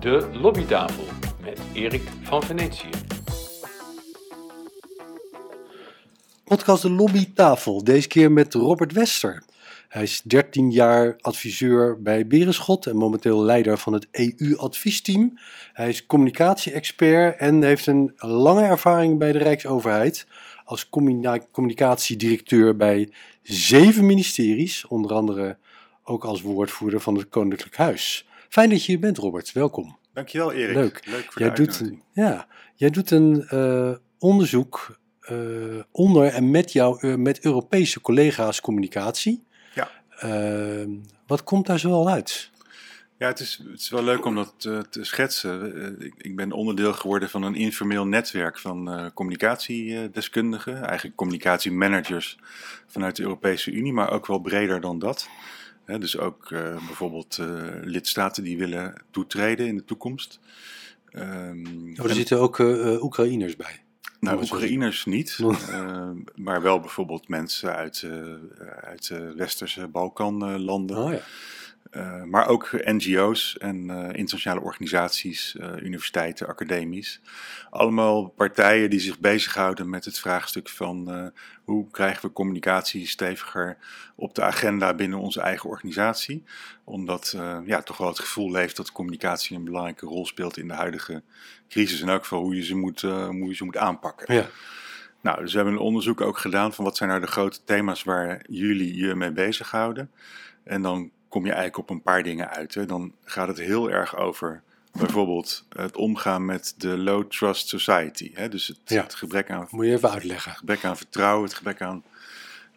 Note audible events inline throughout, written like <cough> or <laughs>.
De Lobbytafel met Erik van Venetië. Podcast De Lobbytafel, deze keer met Robert Wester. Hij is 13 jaar adviseur bij Berenschot en momenteel leider van het EU-adviesteam. Hij is communicatie-expert en heeft een lange ervaring bij de Rijksoverheid als communi- communicatiedirecteur bij zeven ministeries, onder andere ook als woordvoerder van het Koninklijk Huis. Fijn dat je hier bent, Robert. Welkom. Dankjewel Erik. Leuk. voor Jij de doet, een, ja, jij doet een eh, onderzoek eh, onder en met jou, eh, met Europese collega's communicatie. Ja. Eh, wat komt daar zoal uit? Ja, het is, het is wel leuk om dat te schetsen. Ik, ik ben onderdeel geworden van een informeel netwerk van communicatiedeskundigen. Eigenlijk communicatiemanagers vanuit de Europese Unie, maar ook wel breder dan dat. Dus ook eh, bijvoorbeeld eh, lidstaten die willen toetreden in de toekomst. Oh, er en- zitten ook eh, Oekraïners bij. Nou. Oekraïners niet, <laughs> maar wel bijvoorbeeld mensen uit, uit de westerse Balkanlanden. Oh ja. Eh, maar ook NGO's en eh, internationale organisaties, eh, universiteiten, academies. Allemaal partijen die zich bezighouden met het vraagstuk van hoe krijgen we communicatie steviger op de agenda binnen onze eigen organisatie. Omdat ja, toch wel het gevoel leeft dat communicatie een belangrijke rol speelt in de huidige crisis. En ook voor hoe je ze moet, hoe je ze moet aanpakken. ja. Nou, dus we hebben een onderzoek ook gedaan van wat zijn nou de grote thema's waar jullie je mee bezighouden. En dan kom je eigenlijk op een paar dingen uit. Hè. Dan gaat het heel erg over bijvoorbeeld het omgaan met de low trust society. Hè. Dus het, Ja. het gebrek, aan, Moet je even uitleggen. gebrek aan vertrouwen, het gebrek aan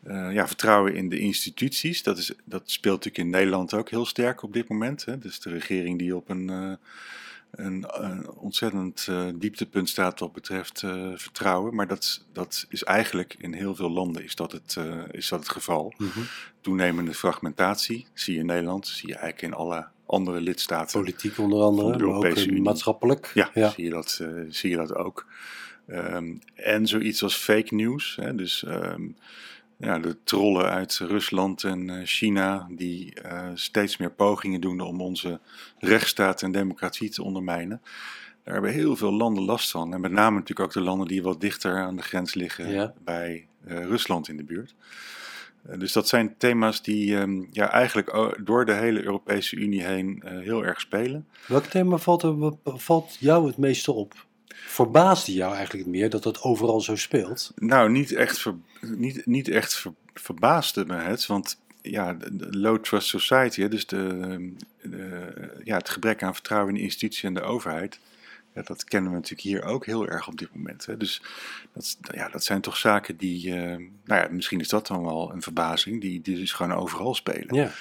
eh, ja, vertrouwen in de instituties. Dat, is, dat speelt natuurlijk in Nederland ook heel sterk op dit moment. Hè. Dus de regering die op een, eh, een, een ontzettend eh, dieptepunt staat wat betreft eh, vertrouwen. Maar dat, dat is eigenlijk in heel veel landen is dat het, eh, is dat het geval. Mhm. Toenemende fragmentatie zie je in Nederland, zie je eigenlijk in alle andere lidstaten. Politiek onder andere, maar ook Unie. maatschappelijk. Ja, ja. Zie, je dat, zie je dat ook. Ehm, en zoiets als fake news. Hè, dus ehm, ja, de trollen uit Rusland en eh, China die eh, steeds meer pogingen doen om onze rechtsstaat en democratie te ondermijnen. Daar hebben heel veel landen last van. En met name natuurlijk ook de landen die wat dichter aan de grens liggen Ja. bij eh, Rusland in de buurt. Dus dat zijn thema's die ehm, ja, eigenlijk door de hele Europese Unie heen heel erg spelen. Welk thema valt, er, valt jou het meeste op? Verbaasde jou eigenlijk meer dat dat overal zo speelt? Nou, niet echt, ver, niet, niet echt ver- verbaasde me het, want ja, de, low trust society, dus de, de- ja, het gebrek aan vertrouwen in de institutie en de overheid, ja, dat kennen we natuurlijk hier ook heel erg op dit moment. Hè. Dus dat, ja, dat zijn toch zaken die, eh, nou ja, misschien is dat dan wel een verbazing, die, die dus gewoon overal spelen. Ja.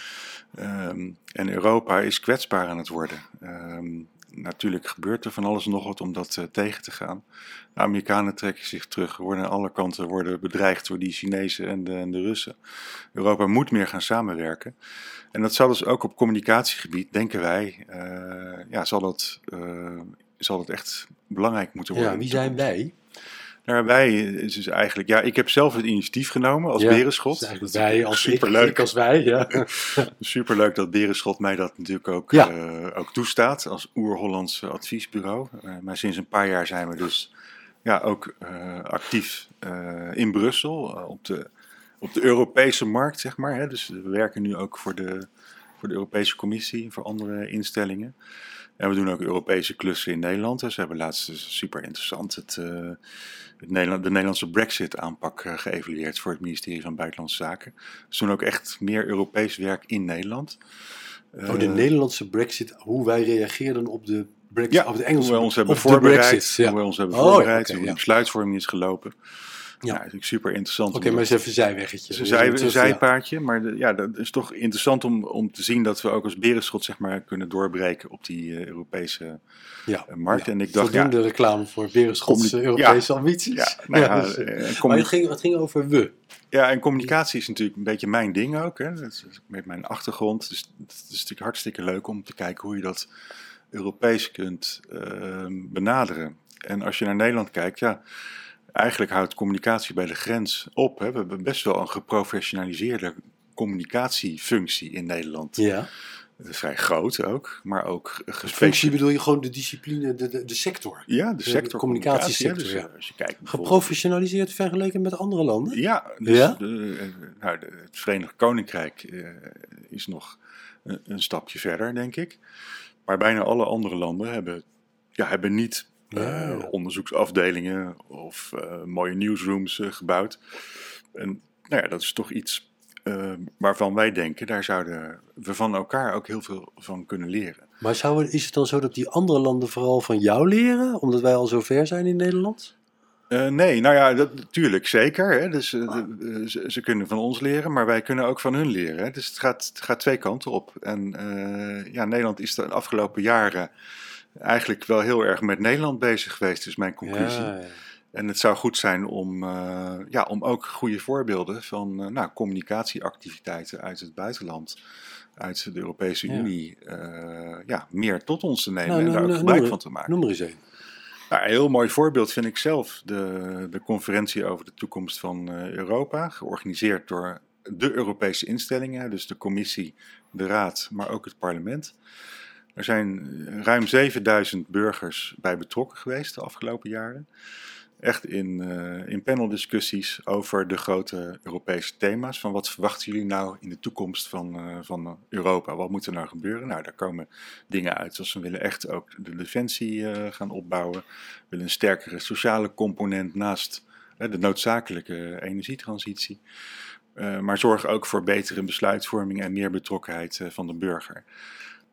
Ehm, en Europa is kwetsbaar aan het worden. Ehm, natuurlijk gebeurt er van alles nog wat om dat eh, tegen te gaan. De Amerikanen trekken zich terug, worden aan alle kanten worden bedreigd door die Chinezen en de, en de Russen. Europa moet meer gaan samenwerken. En dat zal dus ook op communicatiegebied, denken wij, eh, ja, zal, dat, eh, zal dat echt belangrijk moeten worden. ja, wie zijn wij? Nou, wij is dus eigenlijk, ja, ik heb zelf het initiatief genomen als Ja, Berenschot. dus wij als superleuk. <laughs> ik als wij, ja. <laughs> Superleuk dat Berenschot mij dat natuurlijk ook, Ja. eh, ook toestaat als Oer-Hollands adviesbureau. Eh, maar sinds een paar jaar zijn we dus ja, ook eh, actief eh, in Brussel eh, op, de, op de Europese markt, zeg maar. Hè. Dus we werken nu ook voor de, voor de Europese Commissie en voor andere instellingen. En we doen ook Europese klussen in Nederland. We hebben laatst dus super interessant het, eh, het Nederland, de Nederlandse Brexit-aanpak eh, geëvalueerd voor het ministerie van Buitenlandse Zaken. We doen ook echt meer Europees werk in Nederland. Oh, de Eh, Natuurlijk Brexit, hoe wij reageerden op de Brexit, ja, op de Engelse hoe we ons hebben de voorbereid, Brexit, ja. hoe ons hebben Oh, ja, voorbereid, oké, hoe de besluitvorming is gelopen. Ja. Ja, natuurlijk super interessant. Oké, maar dat- eens even een zijweggetje. een, Dus zij, het een zijpaardje, maar de- ja, dat is toch interessant om, om te zien dat we ook als berenschot zeg maar, kunnen doorbreken op die eh, Europese Ja. eh, markt. Ja. En ik dacht, ja, Voldoende reclame voor Berenschotse Europese ambities. <laughs> nou dus, maar het ging, het ging over we. ja, en communicatie is natuurlijk een beetje mijn ding ook. Hè. Dat is met mijn achtergrond. Dus het is natuurlijk hartstikke leuk om te kijken hoe je dat Europees kunt eh, benaderen. En als je naar Nederland kijkt, ja, eigenlijk houdt communicatie bij de grens op. Hè. We hebben best wel een geprofessionaliseerde communicatiefunctie in Nederland. Ja. Is vrij groot ook, maar ook Functie gespecialiseerd. bedoel je gewoon de discipline, de, de, de sector. Ja, de de sector communicatiesector, communicatie, ja. Dus, eh, als je kijkt Geprofessionaliseerd vergeleken met andere landen? Ja, dus Ja? De, eh, nou, het Verenigd Koninkrijk eh, is nog een, een stapje verder, denk ik. Maar bijna alle andere landen hebben, ja, hebben niet eh, onderzoeksafdelingen of eh, mooie newsrooms eh, gebouwd. En nou ja, dat is toch iets eh, waarvan wij denken, daar zouden we van elkaar ook heel veel van kunnen leren. Maar zou, is het dan zo dat die andere landen vooral van jou leren, omdat wij al zo ver zijn in Nederland? Nee, nou ja, dat, natuurlijk, zeker. Hè. Dus, de- ze, ze kunnen van ons leren, maar wij kunnen ook van hun leren. Hè. Dus het gaat, het gaat twee kanten op. En ja, Nederland is de afgelopen jaren eigenlijk wel heel erg met Nederland bezig geweest, is mijn conclusie. Ja, ja. En het zou goed zijn om, eh, ja, om ook goede voorbeelden van eh, nou, communicatieactiviteiten uit het buitenland, uit de Europese Ja. Unie, eh, ja, meer tot ons te nemen Nou, en nou, daar ook nou, gebruik van te maken. Noem er eens een. Nou, een heel mooi voorbeeld vind ik zelf de, de conferentie over de toekomst van Europa, georganiseerd door de Europese instellingen, dus de Commissie, de Raad, maar ook het parlement. Er zijn eh, ruim 7000 burgers bij betrokken geweest de afgelopen jaren. Echt in, eh, in paneldiscussies over de grote Europese thema's. Van wat verwachten jullie nou in de toekomst van, eh, van Europa? Wat moet er nou gebeuren? Nou, daar komen dingen uit. Zoals we willen echt ook de defensie gaan opbouwen. We willen een sterkere sociale component naast de noodzakelijke energietransitie. Maar zorg ook voor betere besluitvorming en meer betrokkenheid van de burger.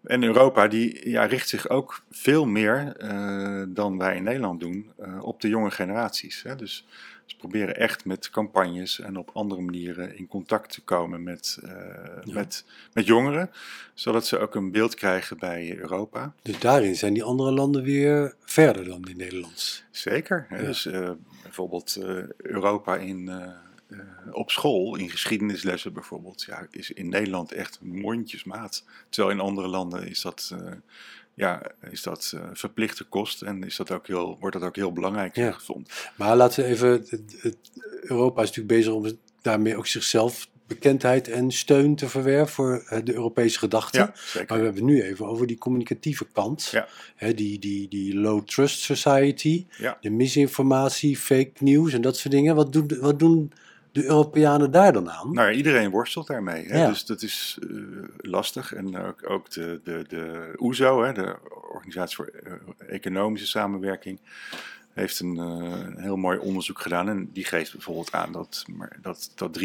En Europa die, ja, richt zich ook veel meer eh, dan wij in Nederland doen eh, op de jonge generaties. Hè. Dus ze proberen echt met campagnes en op andere manieren in contact te komen met, eh, Ja. met, met jongeren, zodat ze ook een beeld krijgen bij Europa. Dus daarin zijn die andere landen weer verder dan in Nederland. Zeker. Hè. Ja. Dus bijvoorbeeld Europa in, eh, op school, in geschiedenislessen bijvoorbeeld, ja, is in Nederland echt mondjesmaat. Terwijl in andere landen is dat, eh, ja, is dat eh, verplichte kost en is dat ook heel, wordt dat ook heel belangrijk Ja. gevonden. Maar laten we even. Het, het- Europa is natuurlijk bezig om daarmee ook zichzelf bekendheid en steun te verwerven voor de Europese gedachte. Ja, Maar we hebben het nu even over die communicatieve kant. Ja. Hè, die, die, die low trust society, Ja. de misinformatie, fake news en dat soort dingen. Wat doen, wat doen de Europeanen daar dan aan? Nou, iedereen worstelt daarmee. Hè? Ja. Dus dat is eh, lastig. En ook, ook de, de, de OESO, hè, de Organisatie voor eh, Economische Samenwerking, heeft een, eh, een heel mooi onderzoek gedaan. En die geeft bijvoorbeeld aan dat, maar dat, dat 43%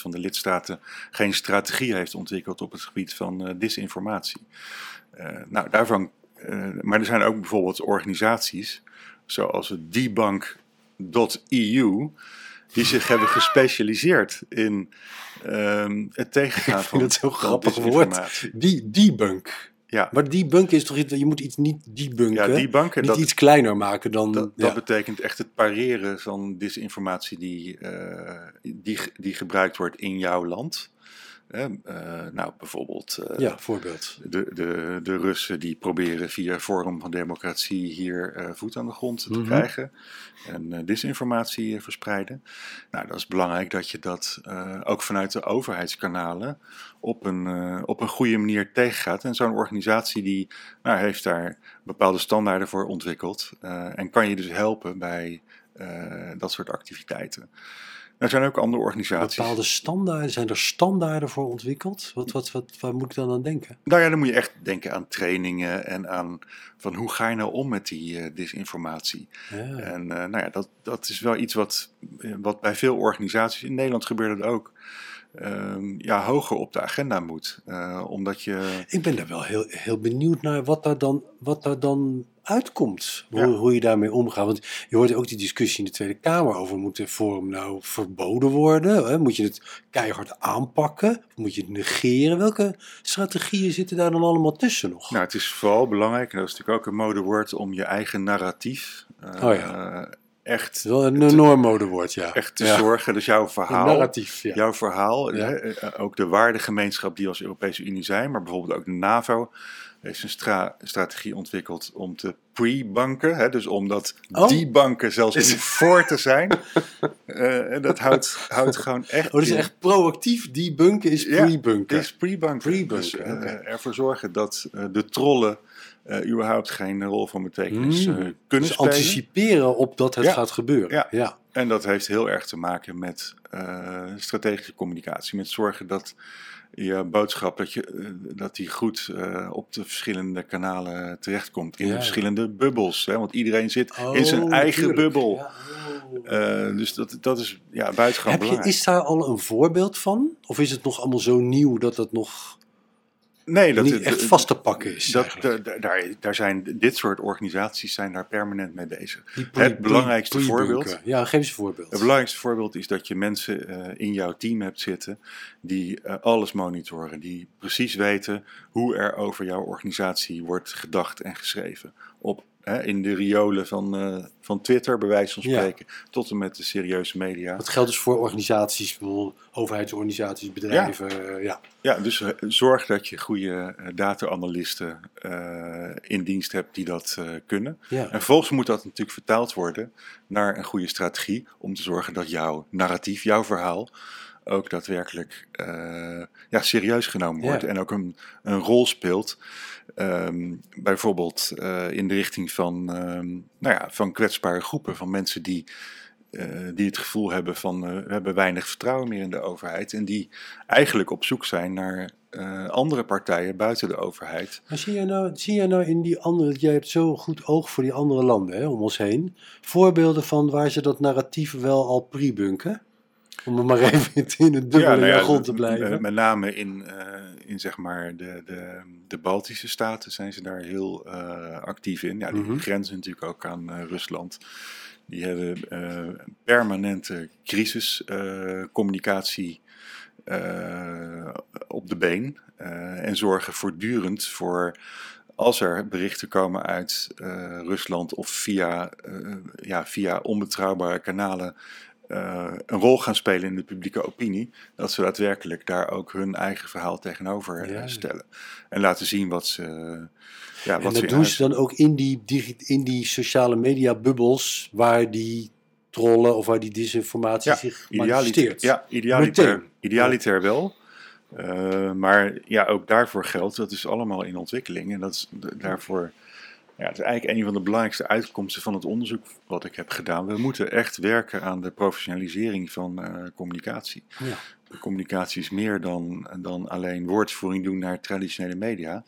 van de lidstaten geen strategie heeft ontwikkeld op het gebied van disinformatie. Nou, daarvan, maar er zijn ook bijvoorbeeld organisaties, zoals het debunk.eu, die zich hebben gespecialiseerd in ehm, het tegengaan van, zo'n van grappig woord. Die debunk. Ja, Maar debunk is toch iets, je moet iets niet debunken, ja debunken, niet dat, iets kleiner maken dan... dat, ja. dat betekent echt het pareren van disinformatie die, eh, die, die gebruikt wordt in jouw land. Hè, eh, nou, bijvoorbeeld eh, ja, voorbeeld. de, de, de Russen die proberen via vorm van democratie hier eh, voet aan de grond te Mhm. krijgen en disinformatie verspreiden. Nou, dat is belangrijk dat je dat ook vanuit de overheidskanalen op een, op een goede manier tegengaat. En zo'n organisatie die nou, heeft daar bepaalde standaarden voor ontwikkeld en kan je dus helpen bij dat soort activiteiten. Er zijn ook andere organisaties. Bepaalde standaarden, zijn er standaarden voor ontwikkeld? Wat, wat, wat, waar moet ik dan aan denken? Nou ja, dan moet je echt denken aan trainingen en aan van hoe ga je nou om met die eh, disinformatie. Ja. En eh, nou ja, dat, dat is wel iets wat, eh, wat bij veel organisaties, in Nederland gebeurt het ook, ehm, ja, hoger op de agenda moet. Omdat je, Ik ben daar wel heel, heel benieuwd naar wat daar dan, wat daar dan uitkomt. Hoe, Ja. hoe je daarmee omgaat. Want je hoort ook die discussie in de Tweede Kamer over: moet de forum nou verboden worden? Hè? Moet je het keihard aanpakken? Moet je het negeren? Welke strategieën zitten daar dan allemaal tussen nog? nou, het is vooral belangrijk, en dat is natuurlijk ook een modewoord, om je eigen narratief eh, Oh ja. echt, wel een enorm modewoord, ja. echt te ja. zorgen. Dus jouw Een verhaal, narratief, ja. Jouw verhaal, hè, eh, ook de waardegemeenschap die we als Europese Unie zijn, maar bijvoorbeeld ook de NAVO, heeft een stra- strategie ontwikkeld om te pre-banken. Hè, dus om dat Oh. die banken zelfs niet voor te zijn. <laughs> Eh, en dat houdt, houdt gewoon echt... Oh, dus in. echt proactief debunken is pre-bunken. Is pre-banken. Pre-banken, Dus eh, ervoor zorgen dat eh, de trollen überhaupt geen rol van betekenis Mm. kunnen Dus spelen. anticiperen op dat het Ja. gaat gebeuren. Ja. ja. En dat heeft heel erg te maken met strategische communicatie. Met zorgen dat je boodschap dat je, eh, dat die goed eh, op de verschillende kanalen terechtkomt. In Ja, de ja. verschillende bubbels. Hè? Want iedereen zit Oh, in zijn eigen tuurlijk. bubbel. Ja, oh. Eh, dus dat, dat is ja, buitengewoon Heb je, belangrijk. is daar al een voorbeeld van? Of is het nog allemaal zo nieuw dat het nog nee, dat niet het- echt vast te pakken is? Dat, daar, daar zijn dit soort organisaties zijn daar permanent mee bezig. Die het belangrijkste voorbeeld- Ja, geef eens een voorbeeld. Het belangrijkste voorbeeld is dat je mensen eh, in jouw team hebt zitten die eh, alles monitoren, die precies weten hoe er over jouw organisatie wordt gedacht en geschreven. Op, hè, in de riolen van, eh, van Twitter, bij wijze van Ja. spreken, tot en met de serieuze media. Dat geldt dus voor organisaties, bijvoorbeeld overheidsorganisaties, bedrijven. Ja. Ja, dus eh, zorg dat je goede eh, data-analysten eh, in dienst hebt die dat eh, kunnen. Ja. En vervolgens moet dat natuurlijk vertaald worden naar een goede strategie om te zorgen dat jouw narratief, jouw verhaal, ook daadwerkelijk eh, ja, serieus genomen Ja. wordt en ook een, een rol speelt. Ehm, bijvoorbeeld eh, in de richting van, ehm, nou ja, van kwetsbare groepen, van mensen die, eh, die het gevoel hebben van eh, we hebben weinig vertrouwen meer in de overheid en die eigenlijk op zoek zijn naar andere partijen buiten de overheid. Maar zie jij nou, zie jij nou in die andere, jij hebt zo goed oog voor die andere landen hè, om ons heen, voorbeelden van waar ze dat narratief wel al pre-bunken? Om er maar <laughs> even in het dubbele nou ja, jargon te blijven. Met name in, eh, in zeg maar de, de, de Baltische staten zijn ze daar heel eh, actief in. Ja, die Mhm. grenzen natuurlijk ook aan eh, Rusland. Die hebben eh, permanente crisiscommunicatie op de been. eh, en zorgen voortdurend voor, als er berichten komen uit eh, Rusland of via, eh, ja, via onbetrouwbare kanalen eh, een rol gaan spelen in de publieke opinie, dat ze daadwerkelijk daar ook hun eigen verhaal tegenover eh, Ja, stellen. En laten zien wat ze. Ja, en wat dat ze doen ze dan ook in die, in die sociale media bubbels waar die trollen of waar die disinformatie Ja, zich manifesteert. ja, idealiter, idealiter wel. Eh, maar ja, ook daarvoor geldt, dat is allemaal in ontwikkeling. En dat is daarvoor, ja, het is eigenlijk een van de belangrijkste uitkomsten van het onderzoek wat ik heb gedaan. We moeten echt werken aan de professionalisering van eh, communicatie. Ja. De communicatie is meer dan, dan alleen woordvoering doen naar traditionele media.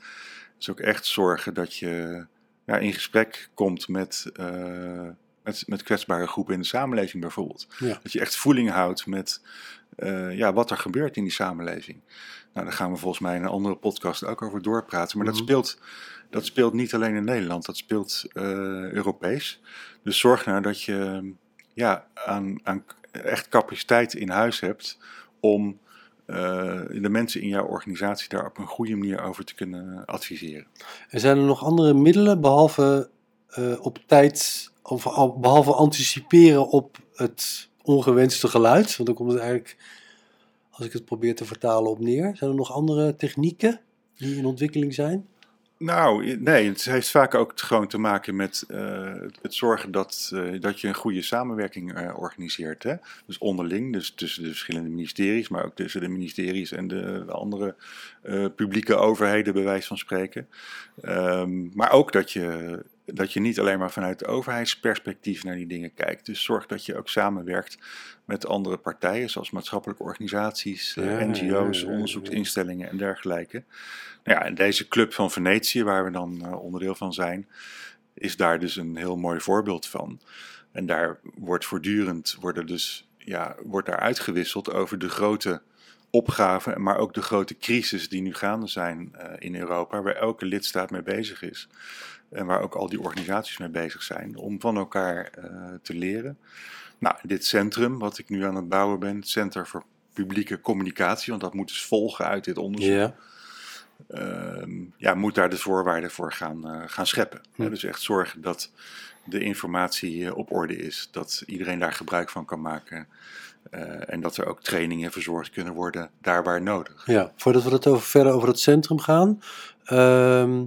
Dus ook echt zorgen dat je ja, in gesprek komt met, eh, met, met kwetsbare groepen in de samenleving bijvoorbeeld. Ja. Dat je echt voeling houdt met eh, ja, wat er gebeurt in die samenleving. Nou, daar gaan we volgens mij in een andere podcast ook over doorpraten. Maar Mhm. dat, speelt, dat speelt niet alleen in Nederland, dat speelt eh, Europees. Dus zorg nou dat je ja, aan, aan echt capaciteit in huis hebt om eh, de mensen in jouw organisatie daar op een goede manier over te kunnen adviseren. En zijn er nog andere middelen behalve eh, op tijd, of al- behalve anticiperen op het ongewenste geluid? Want dan komt het eigenlijk, als ik het probeer te vertalen, op neer. Zijn er nog andere technieken die in ontwikkeling zijn? Nou, nee, het heeft vaak ook gewoon te maken met eh, het, zorgen dat, eh, dat je een goede samenwerking eh, organiseert. Hè? Dus onderling, dus tussen de verschillende ministeries, maar ook tussen de ministeries en de, de andere publieke overheden, bij wijze van spreken. Ehm, maar ook dat je, dat je niet alleen maar vanuit het overheidsperspectief naar die dingen kijkt. Dus zorg dat je ook samenwerkt met andere partijen, zoals maatschappelijke organisaties, eh, Ja, NGO's, ja, ja, ja. onderzoeksinstellingen en dergelijke. Nou ja, en deze Club van Venetië, waar we dan eh, onderdeel van zijn, is daar dus een heel mooi voorbeeld van. En daar wordt voortdurend worden dus, ja, wordt daar uitgewisseld over de grote opgaven, maar ook de grote crisis die nu gaande zijn eh, in Europa, waar elke lidstaat mee bezig is. En waar ook al die organisaties mee bezig zijn, om van elkaar eh, te leren. Nou, dit centrum, wat ik nu aan het bouwen ben, het Center voor Publieke Communicatie, want dat moet dus volgen uit dit onderzoek Ja. ehm, ja, moet daar de voorwaarden voor gaan, eh, gaan scheppen. Hm. Dus echt zorgen dat de informatie op orde is, dat iedereen daar gebruik van kan maken. Eh, en dat er ook trainingen verzorgd kunnen worden daar waar nodig. Ja, voordat we het over, verder over het centrum gaan. ehm,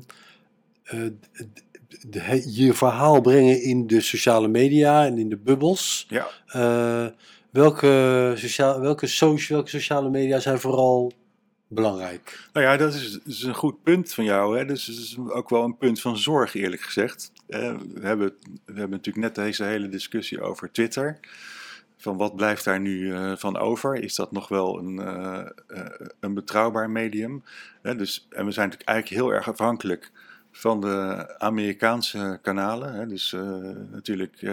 eh, je verhaal brengen in de sociale media en in de bubbels. Ja. Eh, welke, sociaal, welke, welke sociale media zijn vooral belangrijk? Nou ja, dat is, dat is een goed punt van jou. Hè? Dus het is ook wel een punt van zorg, eerlijk gezegd. We, hebben, we hebben natuurlijk net deze hele discussie over Twitter. Van wat blijft daar nu eh, van over? Is dat nog wel een, eh, eh, een betrouwbaar medium? Dus, en we zijn natuurlijk eigenlijk heel erg afhankelijk van de Amerikaanse kanalen. Dus natuurlijk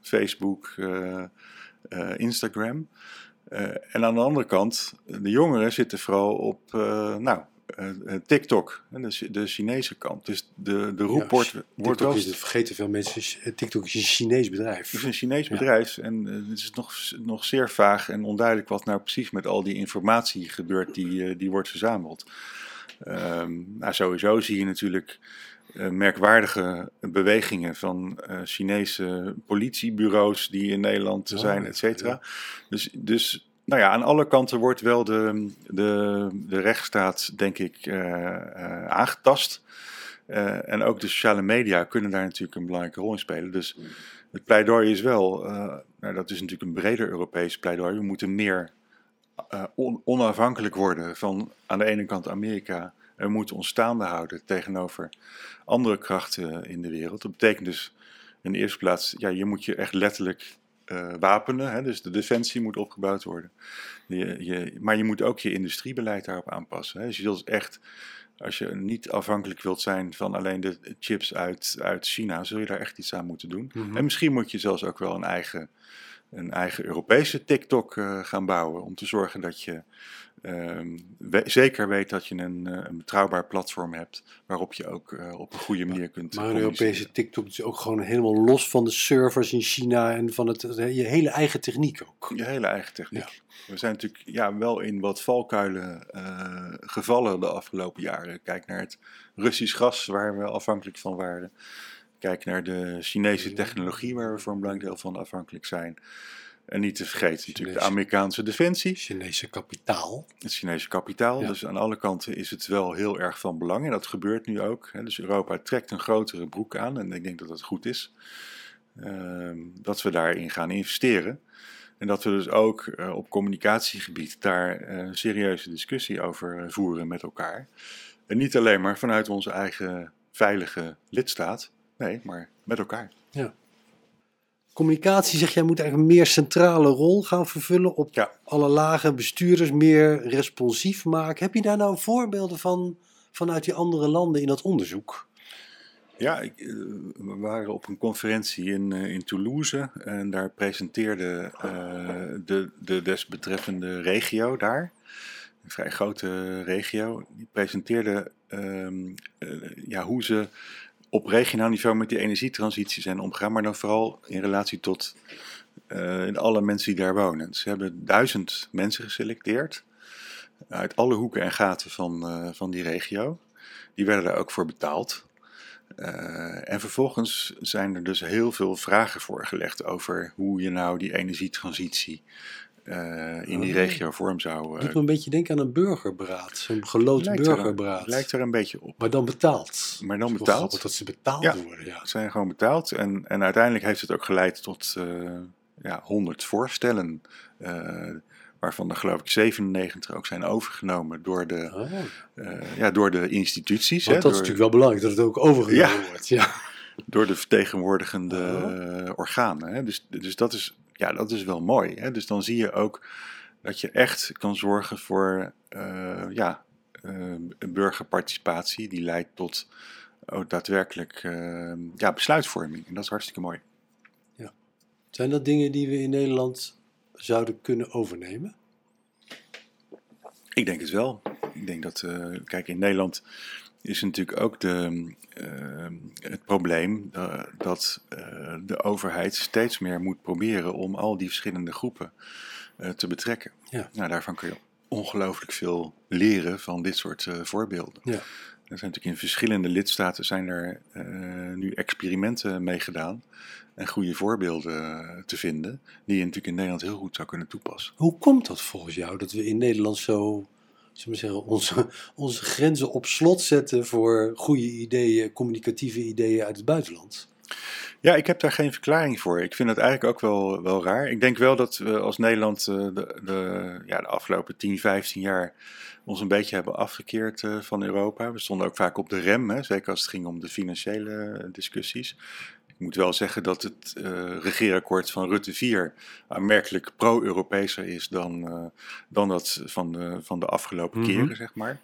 Facebook, Instagram. En aan de andere kant, de jongeren zitten vooral op nou, TikTok, hè, de, Chi- de Chinese kant. Dus de, de roep Ja, wordt, wordt TikTok wel... is, dat vergeten veel mensen, eh, TikTok is een Chinees bedrijf. Het is een Chinees Ja. bedrijf en eh, het is nog, nog zeer vaag en onduidelijk wat nou precies met al die informatie gebeurt die, eh, die wordt verzameld. Ehm, nou, sowieso zie je natuurlijk eh, merkwaardige bewegingen van eh, Chinese politiebureaus die in Nederland zijn, et cetera. Dus, dus nou ja, aan alle kanten wordt wel de, de, de rechtsstaat, denk ik, eh, eh, aangetast. Eh, en ook de sociale media kunnen daar natuurlijk een belangrijke rol in spelen. Dus het pleidooi is wel, nou, dat is natuurlijk een breder Europees pleidooi. We moeten meer on- onafhankelijk worden van aan de ene kant Amerika. En moeten ons staande houden tegenover andere krachten in de wereld. Dat betekent dus in de eerste plaats, ja, je moet je echt letterlijk eh, wapenen. Hè? Dus de defensie moet opgebouwd worden. Je, je, maar je moet ook je industriebeleid daarop aanpassen. Hè? Dus je wilt echt, als je niet afhankelijk wilt zijn van alleen de chips uit, uit China, zul je daar echt iets aan moeten doen. Mhm. En misschien moet je zelfs ook wel een eigen, een eigen Europese TikTok eh, gaan bouwen. Om te zorgen dat je we- zeker weet dat je een, eh, een betrouwbaar platform hebt. Waarop je ook eh, op een goede manier kunt Maar een. Europese TikTok is ook gewoon helemaal los van de servers in China en van het, je hele eigen techniek ook. Je hele eigen techniek. We zijn natuurlijk ja, wel in wat valkuilen eh, gevallen de afgelopen jaren. Kijk naar het Russisch gas, waar we afhankelijk van waren. Kijk naar de Chinese technologie, waar we voor een belangrijk deel van afhankelijk zijn. En niet te vergeten natuurlijk de Amerikaanse defensie, Chinese kapitaal. het Chinese kapitaal. Ja. Dus aan alle kanten is het wel heel erg van belang. En dat gebeurt nu ook. Hè. Dus Europa trekt een grotere broek aan. En ik denk dat dat goed is. Ehm, dat we daarin gaan investeren. En dat we dus ook eh, op communicatiegebied daar eh, een serieuze discussie over eh, voeren met elkaar. En niet alleen maar vanuit onze eigen veilige lidstaat. Nee, maar met elkaar. Communicatie, zeg jij, moet eigenlijk een meer centrale rol gaan vervullen op Ja. alle lagen, bestuurders meer responsief maken. Heb je daar nou voorbeelden van vanuit die andere landen in dat onderzoek? Ja, ik, eh, we waren op een conferentie in, eh, in Toulouse en daar presenteerde eh, de, de desbetreffende regio daar, een vrij grote regio, die presenteerde ehm, eh, ja, hoe ze op regionaal niveau met die energietransitie zijn omgegaan, maar dan vooral in relatie tot eh, alle mensen die daar wonen. Ze hebben duizend mensen geselecteerd uit alle hoeken en gaten van, eh, van die regio. Die werden daar ook voor betaald. Eh, en vervolgens zijn er dus heel veel vragen voorgelegd over hoe je nou die energietransitie eh, in die Oh. regio vorm zou. eh, Doet me een beetje denken aan een burgerberaad, zo'n geloot lijkt er- burgerberaad. Lijkt er een beetje op. Maar dan betaald. Maar dan Het betaald. dat ze betaald Ja. worden. Ja. Ze zijn gewoon betaald en, en uiteindelijk heeft het ook geleid tot eh ja, 100 voorstellen. waarvan er geloof ik 97 ook zijn overgenomen door de, Oh. ja, door de instituties. Want hè, dat is natuurlijk wel belangrijk dat het ook overgenomen Ja. wordt. Ja. door de vertegenwoordigende Oh. organen. Hè. Dus, dus dat, is, ja, dat is wel mooi. Hè. Dus dan zie je ook dat je echt kan zorgen voor eh, ja, een burgerparticipatie die leidt tot ook daadwerkelijk eh, ja, besluitvorming. En dat is hartstikke mooi. Zijn dat dingen die we in Nederland zouden kunnen overnemen? Ik denk het wel. Ik denk dat, kijk, in Nederland is natuurlijk ook de, eh, het probleem dat eh, de overheid steeds meer moet proberen om al die verschillende groepen eh, te betrekken. Ja. Nou, daarvan kun je ongelooflijk veel leren van dit soort voorbeelden. Ja. Er zijn natuurlijk in verschillende lidstaten zijn er nu experimenten mee gedaan en goede voorbeelden te vinden, die je natuurlijk in Nederland heel goed zou kunnen toepassen. Hoe komt dat volgens jou dat we in Nederland zo zullen we zeggen, onze, onze grenzen op slot zetten voor goede ideeën, communicatieve ideeën uit het buitenland? Ja, ik heb daar geen verklaring voor. Ik vind dat eigenlijk ook wel, wel raar. Ik denk wel dat we als Nederland uh, de, de, ja, de afgelopen 10, 15 jaar ons een beetje hebben afgekeerd uh, van Europa. We stonden ook vaak op de rem, hè, zeker als het ging om de financiële discussies. Ik moet wel zeggen dat het uh, regeerakkoord van Rutte 4 aanmerkelijk pro-Europeeser is dan, uh, dan dat van de, van de afgelopen mm -hmm. keren, zeg maar.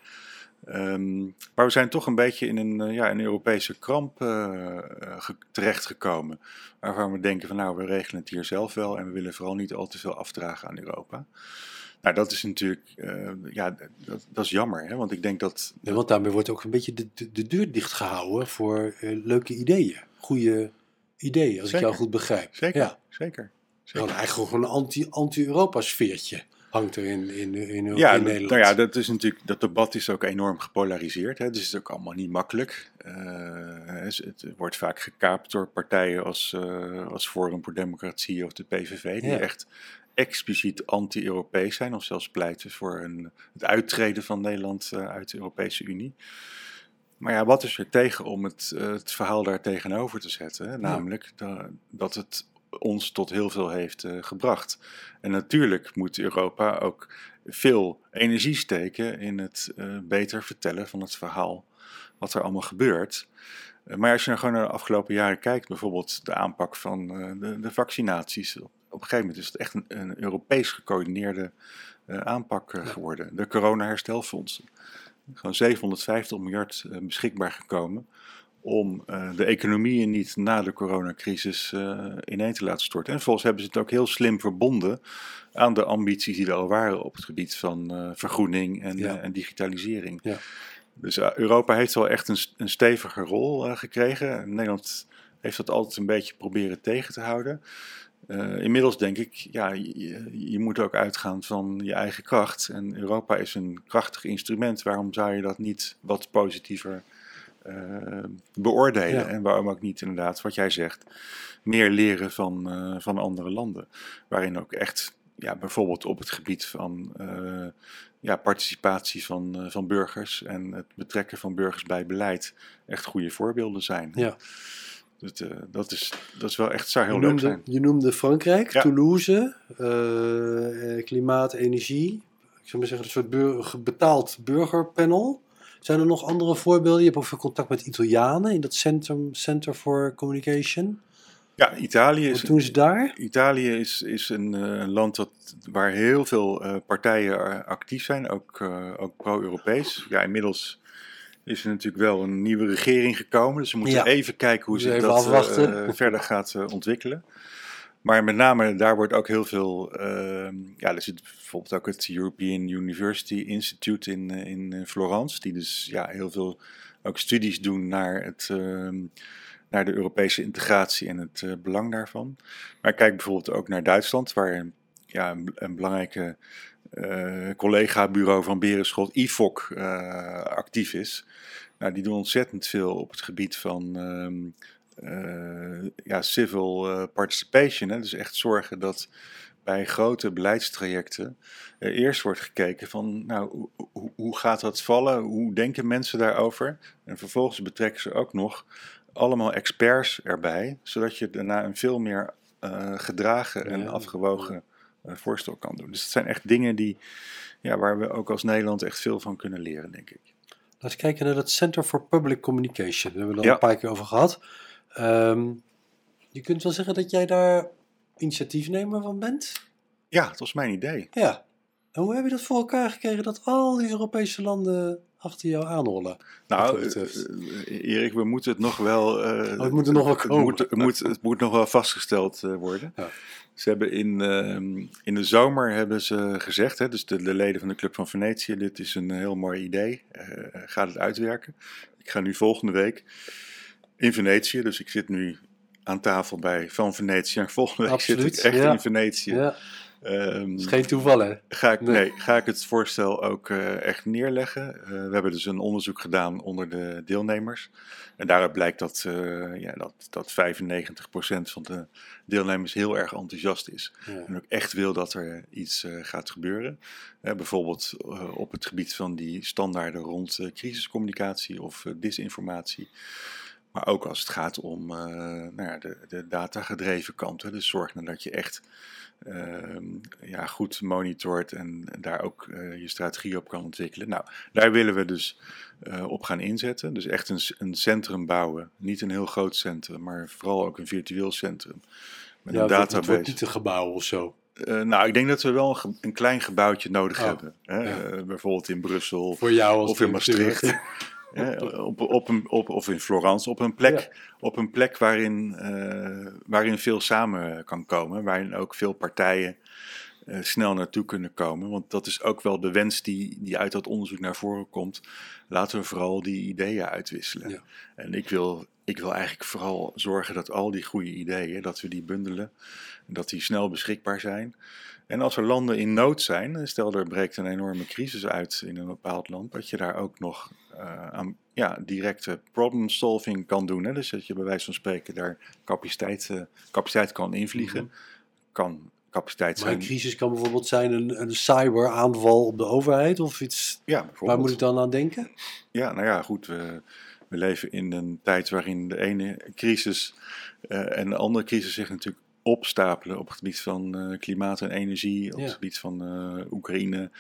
Um, maar we zijn toch een beetje in een, uh, ja, een Europese kramp ge terechtgekomen. Waarvan we denken van nou, we regelen het hier zelf wel en we willen vooral niet al te veel afdragen aan Europa. Nou, dat is natuurlijk, ja, dat, dat, is jammer, hè? want ik denk dat... Ja, want daarmee wordt ook een beetje de, de, de deur dichtgehouden voor leuke ideeën, goede ideeën, als Zeker. ik jou goed begrijp. Zeker, Ja. zeker. Gewoon eigenlijk gewoon een anti- anti-Europa-sfeertje hangt er in, in, in, Ja, in Nederland. nou ja, dat is natuurlijk, dat debat is ook enorm gepolariseerd. Hè? Dus het is ook allemaal niet makkelijk. Eh, het, wordt vaak gekaapt door partijen als, eh, als Forum voor Democratie of de PVV, die Ja. echt expliciet anti-Europees zijn of zelfs pleiten voor een, het uittreden van Nederland eh, uit de Europese Unie. Maar ja, wat is er tegen om het, eh, het verhaal daar tegenover te zetten? Namelijk da- dat het ons tot heel veel heeft eh, gebracht. En natuurlijk moet Europa ook veel energie steken in het eh, beter vertellen van het verhaal wat er allemaal gebeurt. Maar als je nou gewoon naar de afgelopen jaren kijkt, bijvoorbeeld de aanpak van de, de vaccinaties, op, op een gegeven moment is het echt een, een Europees gecoördineerde aanpak geworden. De corona-herstelfondsen. Gewoon 750 miljard eh, beschikbaar gekomen om eh, de economieën niet na de coronacrisis eh ineen te laten storten. En vervolgens hebben ze het ook heel slim verbonden aan de ambities die er al waren op het gebied van vergroening en, Ja. en digitalisering. Ja. Dus Europa heeft wel echt een, een stevige rol gekregen. Nederland heeft dat altijd een beetje proberen tegen te houden. Eh, inmiddels denk ik, ja, je, je moet ook uitgaan van je eigen kracht. En Europa is een krachtig instrument. Waarom zou je dat niet wat positiever eh, beoordelen? Ja. En waarom ook niet inderdaad, wat jij zegt, meer leren van, eh, van andere landen. Waarin ook echt, ja, bijvoorbeeld op het gebied van ja, participatie van, van burgers en het betrekken van burgers bij beleid echt goede voorbeelden zijn. Ja. Dus, eh, dat, is, dat is wel echt, zou heel leuk zijn. je noemde Frankrijk, Ja. Toulouse, eh, eh, klimaat, energie. Ik zou maar zeggen, een soort betaald burgerpanel. Zijn er nog andere voorbeelden? Je hebt ook veel contact met Italianen in dat Centrum, Center for Communication. Ja, Italië Wat is, doen ze daar? Italië is, is een, land dat, waar heel veel partijen actief zijn, ook, ook pro-Europees. Ja, inmiddels is er natuurlijk wel een nieuwe regering gekomen, dus we moeten Ja. even kijken hoe zich dat eh, eh, verder gaat eh, ontwikkelen. Maar met name daar wordt ook heel veel, ehm, ja, er zit bijvoorbeeld ook het European University Institute in, in Florence, die dus ja, heel veel ook studies doen naar het... ehm, naar de Europese integratie en het belang daarvan. Maar ik kijk bijvoorbeeld ook naar Duitsland, waar een, ja, een, een belangrijke collega-bureau van Berenschot, IFOC, actief is. Nou, die doen ontzettend veel op het gebied van ehm, eh, ja, civil eh, participation. Hè? Dus echt zorgen dat bij grote beleidstrajecten eh, eerst wordt gekeken van, nou, hoe, hoe, gaat dat vallen? Hoe denken mensen daarover? En vervolgens betrekken ze ook nog allemaal experts erbij, zodat je daarna een veel meer eh, gedragen en Ja. afgewogen voorstel kan doen. Dus het zijn echt dingen die, ja, waar we ook als Nederland echt veel van kunnen leren, denk ik. Laten we kijken naar dat Center for Public Communication. Daar hebben we het al Ja. een paar keer over gehad. Ehm, je kunt wel zeggen dat jij daar initiatiefnemer van bent? Ja, dat was mijn idee. Ja. En hoe heb je dat voor elkaar gekregen dat al die Europese landen achter jou aanrollen? Nou, eh, Erik, we moeten het nog wel. eh, Oh, het moet er nog wel het moet, het, moet, het moet nog wel vastgesteld eh, worden. Ja. Ze hebben in, ehm, in de zomer hebben ze gezegd, hè, dus de, de leden van de Club van Venetië, dit is een heel mooi idee. eh ga het uitwerken. Ik ga nu volgende week in Venetië, dus ik zit nu aan tafel bij Van Venetië. En <laughs> volgende week zit Absoluut, ik echt ja. in Venetië. ja. Ehm, is geen toeval, hè? Ga ik, Nee. nee. ga ik het voorstel ook eh, echt neerleggen? Eh, we hebben dus een onderzoek gedaan onder de deelnemers. En daaruit blijkt dat, eh ja, dat, dat 95% van de deelnemers heel erg enthousiast is. Ja. En ook echt wil dat er iets gaat gebeuren. Bijvoorbeeld op het gebied van die standaarden rond crisiscommunicatie of disinformatie. Maar ook als het gaat om eh, nou ja, de, de datagedreven kant. Hè. Dus zorg dan dat je echt ehm, ja, goed monitort en daar ook eh, je strategie op kan ontwikkelen. Nou, daar willen we dus eh, op gaan inzetten. Dus echt een, een centrum bouwen. Niet een heel groot centrum, maar vooral ook een virtueel centrum. Met Ja, een wordt- het wordt database. niet een gebouw of zo. Nou, ik denk dat we wel een, ge- een klein gebouwtje nodig Oh, hebben. Hè? ja. Bijvoorbeeld in Brussel Voor jou als of in. Maastricht. <laughs> Hè, op, op een, op, of in Florence, op een plek, op een plek waarin, eh, waarin veel samen kan komen. Waarin ook veel partijen eh, snel naartoe kunnen komen. Want dat is ook wel de wens die, die uit dat onderzoek naar voren komt. Laten we vooral die ideeën uitwisselen. Ja. En ik wil, ik wil eigenlijk vooral zorgen dat al die goede ideeën, dat we die bundelen. Dat die snel beschikbaar zijn. En als er landen in nood zijn, stel er breekt een enorme crisis uit in een bepaald land, dat je daar ook nog eh, aan ja, directe problem solving kan doen. Hè? Dus dat je bij wijze van spreken daar capaciteit, eh, capaciteit kan invliegen. Kan capaciteit Maar een zijn. crisis kan bijvoorbeeld zijn een, een cyberaanval op de overheid of iets. Ja, Waar moet ik dan aan denken? Ja, nou ja, goed. We, we leven in een tijd waarin de ene crisis eh, en de andere crisis zich natuurlijk opstapelen op het gebied van eh, klimaat en energie, op Ja. het gebied van eh, Oekraïne,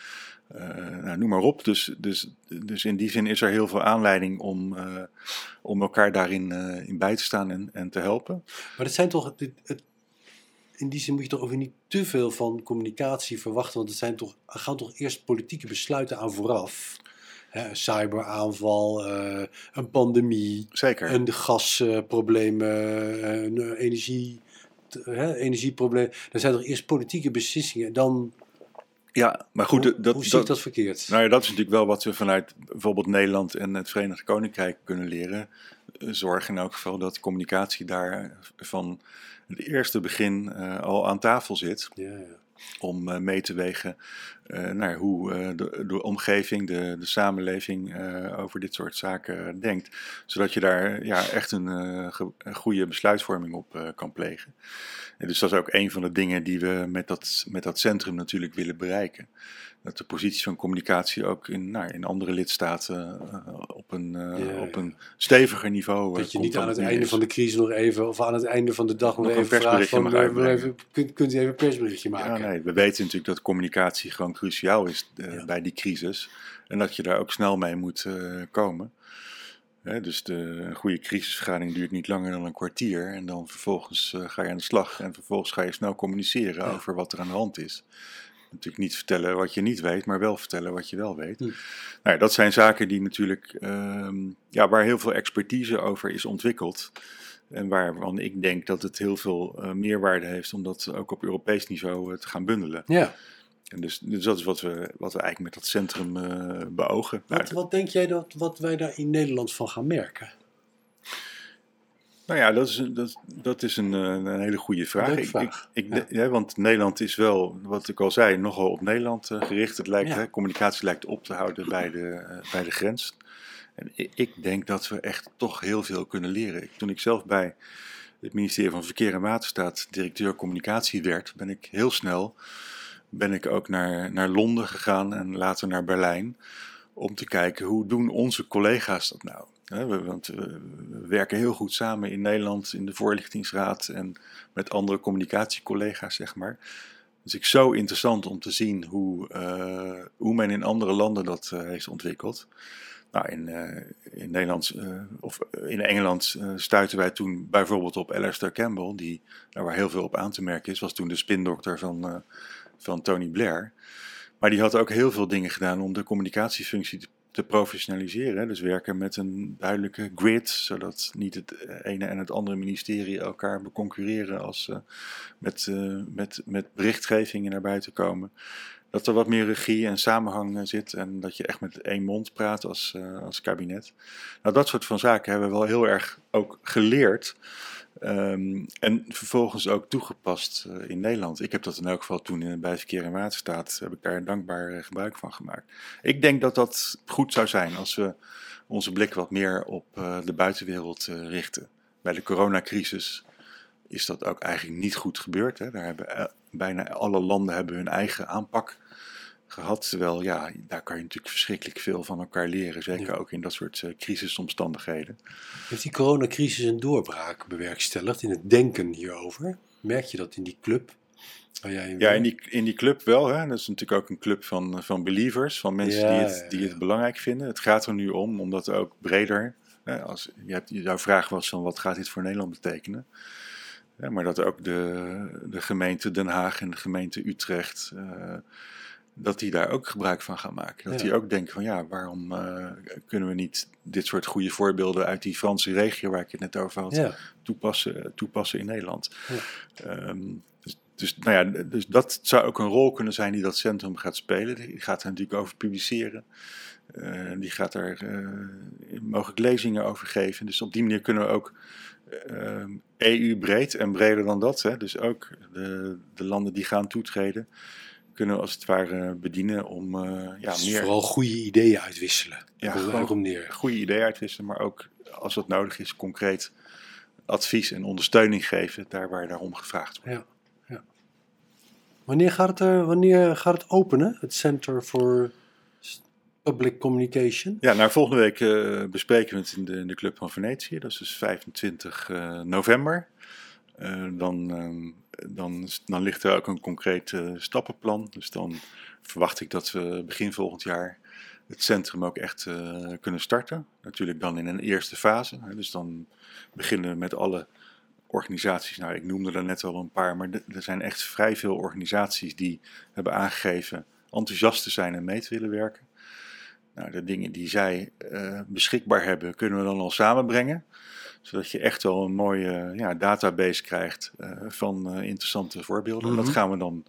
eh, nou, noem maar op. Dus, dus, dus in die zin is er heel veel aanleiding om, om elkaar daarin in bij te staan en, en te helpen. Maar dat zijn toch. Het, het- in die zin moet je toch ook niet te veel van communicatie verwachten. Want het zijn toch, er gaan toch eerst politieke besluiten aan vooraf. Een cyberaanval, een pandemie, Zeker. een eh, energie, hè, energieprobleem. Er zijn toch eerst politieke beslissingen. Dan, ja, maar goed, hoe, dat, hoe dat, dat verkeerd? Nou ja, dat is natuurlijk wel wat we vanuit bijvoorbeeld Nederland en het Verenigd Koninkrijk kunnen leren. Eh, Zorg in elk geval dat communicatie daar van het eerste begin eh, al aan tafel zit. ja, ja. Om eh, mee te wegen eh, naar hoe eh, de, de omgeving, de, de samenleving over dit soort zaken denkt. Zodat je daar ja, echt een, een goede besluitvorming op kan plegen. En dus dat is ook een van de dingen die we met dat, met dat centrum natuurlijk willen bereiken. Dat de positie van communicatie ook in, nou, in andere lidstaten eh, op, een, eh, Ja, op ja. een steviger niveau eh, Dat je niet aan het einde is. van de crisis nog even, of aan het einde van de dag nog, even vraagt van, even, kunt, kunt u even een persberichtje Ja, maken? nee, we weten natuurlijk dat communicatie gewoon cruciaal is Ja. bij die crisis. En dat je daar ook snel mee moet komen. Hè, dus de een goede crisisvergadering duurt niet langer dan een kwartier. En dan vervolgens ga je aan de slag. En vervolgens ga je snel communiceren Ja. over wat er aan de hand is. Natuurlijk niet vertellen wat je niet weet, maar wel vertellen wat je wel weet. Hm. Nou dat zijn zaken die natuurlijk, ehm, ja, waar heel veel expertise over is ontwikkeld. En waarvan ik denk dat het heel veel eh, meerwaarde heeft om dat ook op Europees niveau eh, te gaan bundelen. Ja. En dus, dus dat is wat we, wat we eigenlijk met dat centrum eh, beogen. Wat, wat denk jij dat wat wij daar in Nederland van gaan merken? Nou ja, dat is, een- dat, dat is een, eh, een hele goede vraag. Ik- vraag, Ik, ik, ja. ja, want Nederland is wel, wat ik al zei, nogal op Nederland eh, gericht. Het lijkt, Ja. hè, communicatie lijkt op te houden bij de, eh, bij de grens. En ik, ik denk dat we echt toch heel veel kunnen leren. Toen ik zelf bij het ministerie van Verkeer en Waterstaat directeur communicatie werd, ben ik heel snel ben ik ook naar, naar Londen gegaan en later naar Berlijn. Om te kijken hoe doen onze collega's dat nou. We, want we, we werken heel goed samen in Nederland in de voorlichtingsraad en met andere communicatiecollega's, zeg maar. Dus ik zo interessant om te zien hoe, eh, hoe men in andere landen dat eh, heeft ontwikkeld. Nou, in, eh, in Nederland eh, of in Engeland eh, stuiten wij toen bijvoorbeeld op Alastair Campbell, die daar waar heel veel op aan te merken is, was toen de spindokter van, eh, van Tony Blair. Maar die had ook heel veel dingen gedaan om de communicatiefunctie te, professionaliseren. Dus werken met een duidelijke grid, zodat niet het ene en het andere ministerie elkaar beconcurreren als ze met, eh, met, met berichtgevingen naar buiten komen. Dat er wat meer regie en samenhang eh, zit en dat je echt met één mond praat als, eh, als kabinet. Nou, dat soort van zaken hebben we wel heel erg ook geleerd Ehm, en vervolgens ook toegepast eh, in Nederland. Ik heb dat in elk geval toen in, bij Verkeer en Waterstaat, heb ik daar dankbaar eh, gebruik van gemaakt. Ik denk dat dat goed zou zijn als we onze blik wat meer op eh, de buitenwereld richten. Bij de coronacrisis is dat ook eigenlijk niet goed gebeurd. Hè. Daar hebben bijna alle landen hebben hun eigen aanpak gehad. Terwijl ja, daar kan je natuurlijk verschrikkelijk veel van elkaar leren. Zeker Ja. ook in dat soort eh, crisisomstandigheden. Heeft die coronacrisis een doorbraak bewerkstelligd in het denken hierover? Merk je dat in die club? Jij Ja, in die, in die club wel. Hè. Dat is natuurlijk ook een club van, van believers, van mensen Ja, die, het, die ja, het belangrijk vinden. Het gaat er nu om, omdat ook breder. Hè, als, je hebt, jouw vraag was van wat gaat dit voor Nederland betekenen? Ja, maar dat ook de, de gemeente Den Haag en de gemeente Utrecht, eh, dat die daar ook gebruik van gaan maken. Dat Ja. die ook denken van ja, waarom eh, kunnen we niet dit soort goede voorbeelden uit die Franse regio waar ik het net over had, Ja, toepassen, toepassen in Nederland. Ja. Ehm, dus, dus, nou ja, dus dat zou ook een rol kunnen zijn die dat centrum gaat spelen. Die gaat er natuurlijk over publiceren. Eh, die gaat er eh, mogelijk lezingen over geven. Dus op die manier kunnen we ook EU-breed en breder dan dat, hè, dus ook de, de landen die gaan toetreden, kunnen als het ware bedienen om eh, ja, dus meer vooral goede ideeën uitwisselen. Ja, gewoon- om neer. goede ideeën uitwisselen, maar ook als dat nodig is, concreet advies en ondersteuning geven daar waar daarom gevraagd wordt. Ja, ja. Wanneer gaat het, er, wanneer gaat het openen, het Center for Public Communication? Ja, nou, volgende week eh, bespreken we het in de, in de Club van Venetië. Dat is dus 25 eh, november. Eh, dan, ehm, dan, dan ligt er ook een concreet eh, stappenplan. Dus dan verwacht ik dat we begin volgend jaar het centrum ook echt eh, kunnen starten. Natuurlijk dan in een eerste fase. Hè, dus dan beginnen we met alle organisaties. Nou, ik noemde er net al een paar, maar er zijn echt vrij veel organisaties die hebben aangegeven enthousiast te zijn en mee te willen werken. Nou, de dingen die zij beschikbaar hebben, kunnen we dan al samenbrengen. Zodat je echt wel een mooie ja, database krijgt eh, van eh, interessante voorbeelden. Dat Mhm. gaan we dan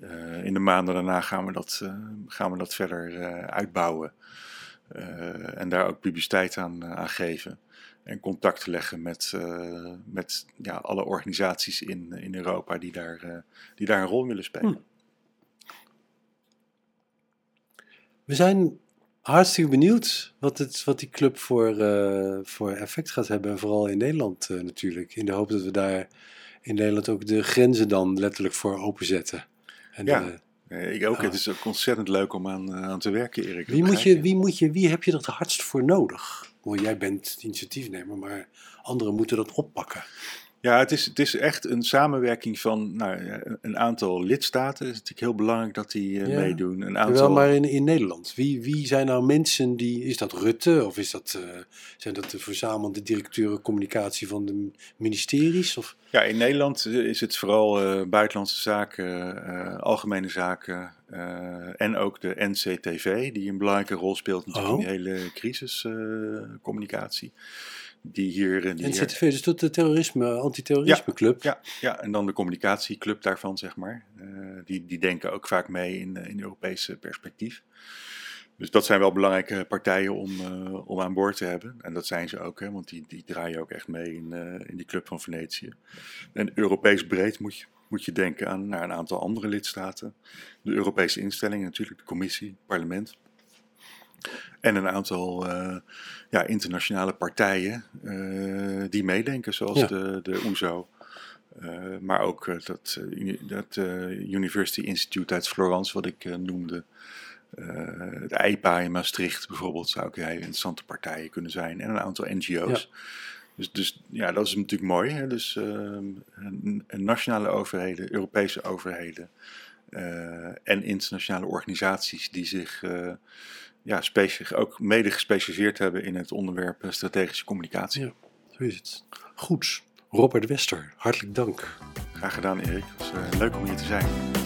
eh, in de maanden daarna gaan we dat, gaan we dat verder uitbouwen. En daar ook publiciteit aan, aan geven. En contact leggen met, met ja, alle organisaties in, in Europa die daar, die daar een rol willen spelen. Hm. We zijn hartstikke benieuwd wat, het, wat die club voor, eh, voor effect gaat hebben. En vooral in Nederland eh, natuurlijk. In de hoop dat we daar in Nederland ook de grenzen dan letterlijk voor openzetten. En Ja. Eh, ik ook. Het is ook ontzettend leuk om aan, aan te werken, Erik. wie, moet je, wie, moet je, wie heb je er het hardst voor nodig? Jij bent initiatiefnemer, maar anderen moeten dat oppakken. Ja, het is, het is echt een samenwerking van nou, een aantal lidstaten. Het is natuurlijk heel belangrijk dat die eh, Ja. meedoen. Een Wel aantal, maar in, in Nederland. Wie, wie zijn nou mensen die. Is dat Rutte of is dat, eh, zijn dat de verzamelde directeuren communicatie van de ministeries? Of, Ja, in Nederland eh, is het vooral buitenlandse zaken, algemene zaken en ook de NCTV, die een belangrijke rol speelt natuurlijk Oh. in die hele crisiscommunicatie. Die hier... eh, Die hier- NCTV, dus dat de terrorisme, antiterrorisme club. Ja, ja, en dan de communicatieclub daarvan, zeg maar. Eh, die, die denken ook vaak mee in, eh, in Europese perspectief. Dus dat zijn wel belangrijke partijen om, eh, om aan boord te hebben. En dat zijn ze ook, hè, want die, die draaien ook echt mee in, eh, in die club van Venetië. En Europees breed moet je, moet je denken aan naar een aantal andere lidstaten. De Europese instellingen, natuurlijk de commissie, het parlement. En een aantal eh, ja, internationale partijen eh, die meedenken, zoals Ja. de, de OESO. Eh, maar ook dat, dat University Institute uit Florence, wat ik noemde. Het EIPA in Maastricht bijvoorbeeld zou ook hele interessante partijen kunnen zijn. En een aantal NGO's. Dus, dus ja, dat is natuurlijk mooi. Hè? Dus ehm, nationale overheden, Europese overheden en internationale organisaties die zich ja, ook mede gespecialiseerd hebben in het onderwerp eh, strategische communicatie. Ja. Zo is het. Goed. Robert Wester, hartelijk dank. Graag gedaan, Erik. Het was eh, leuk om hier te zijn.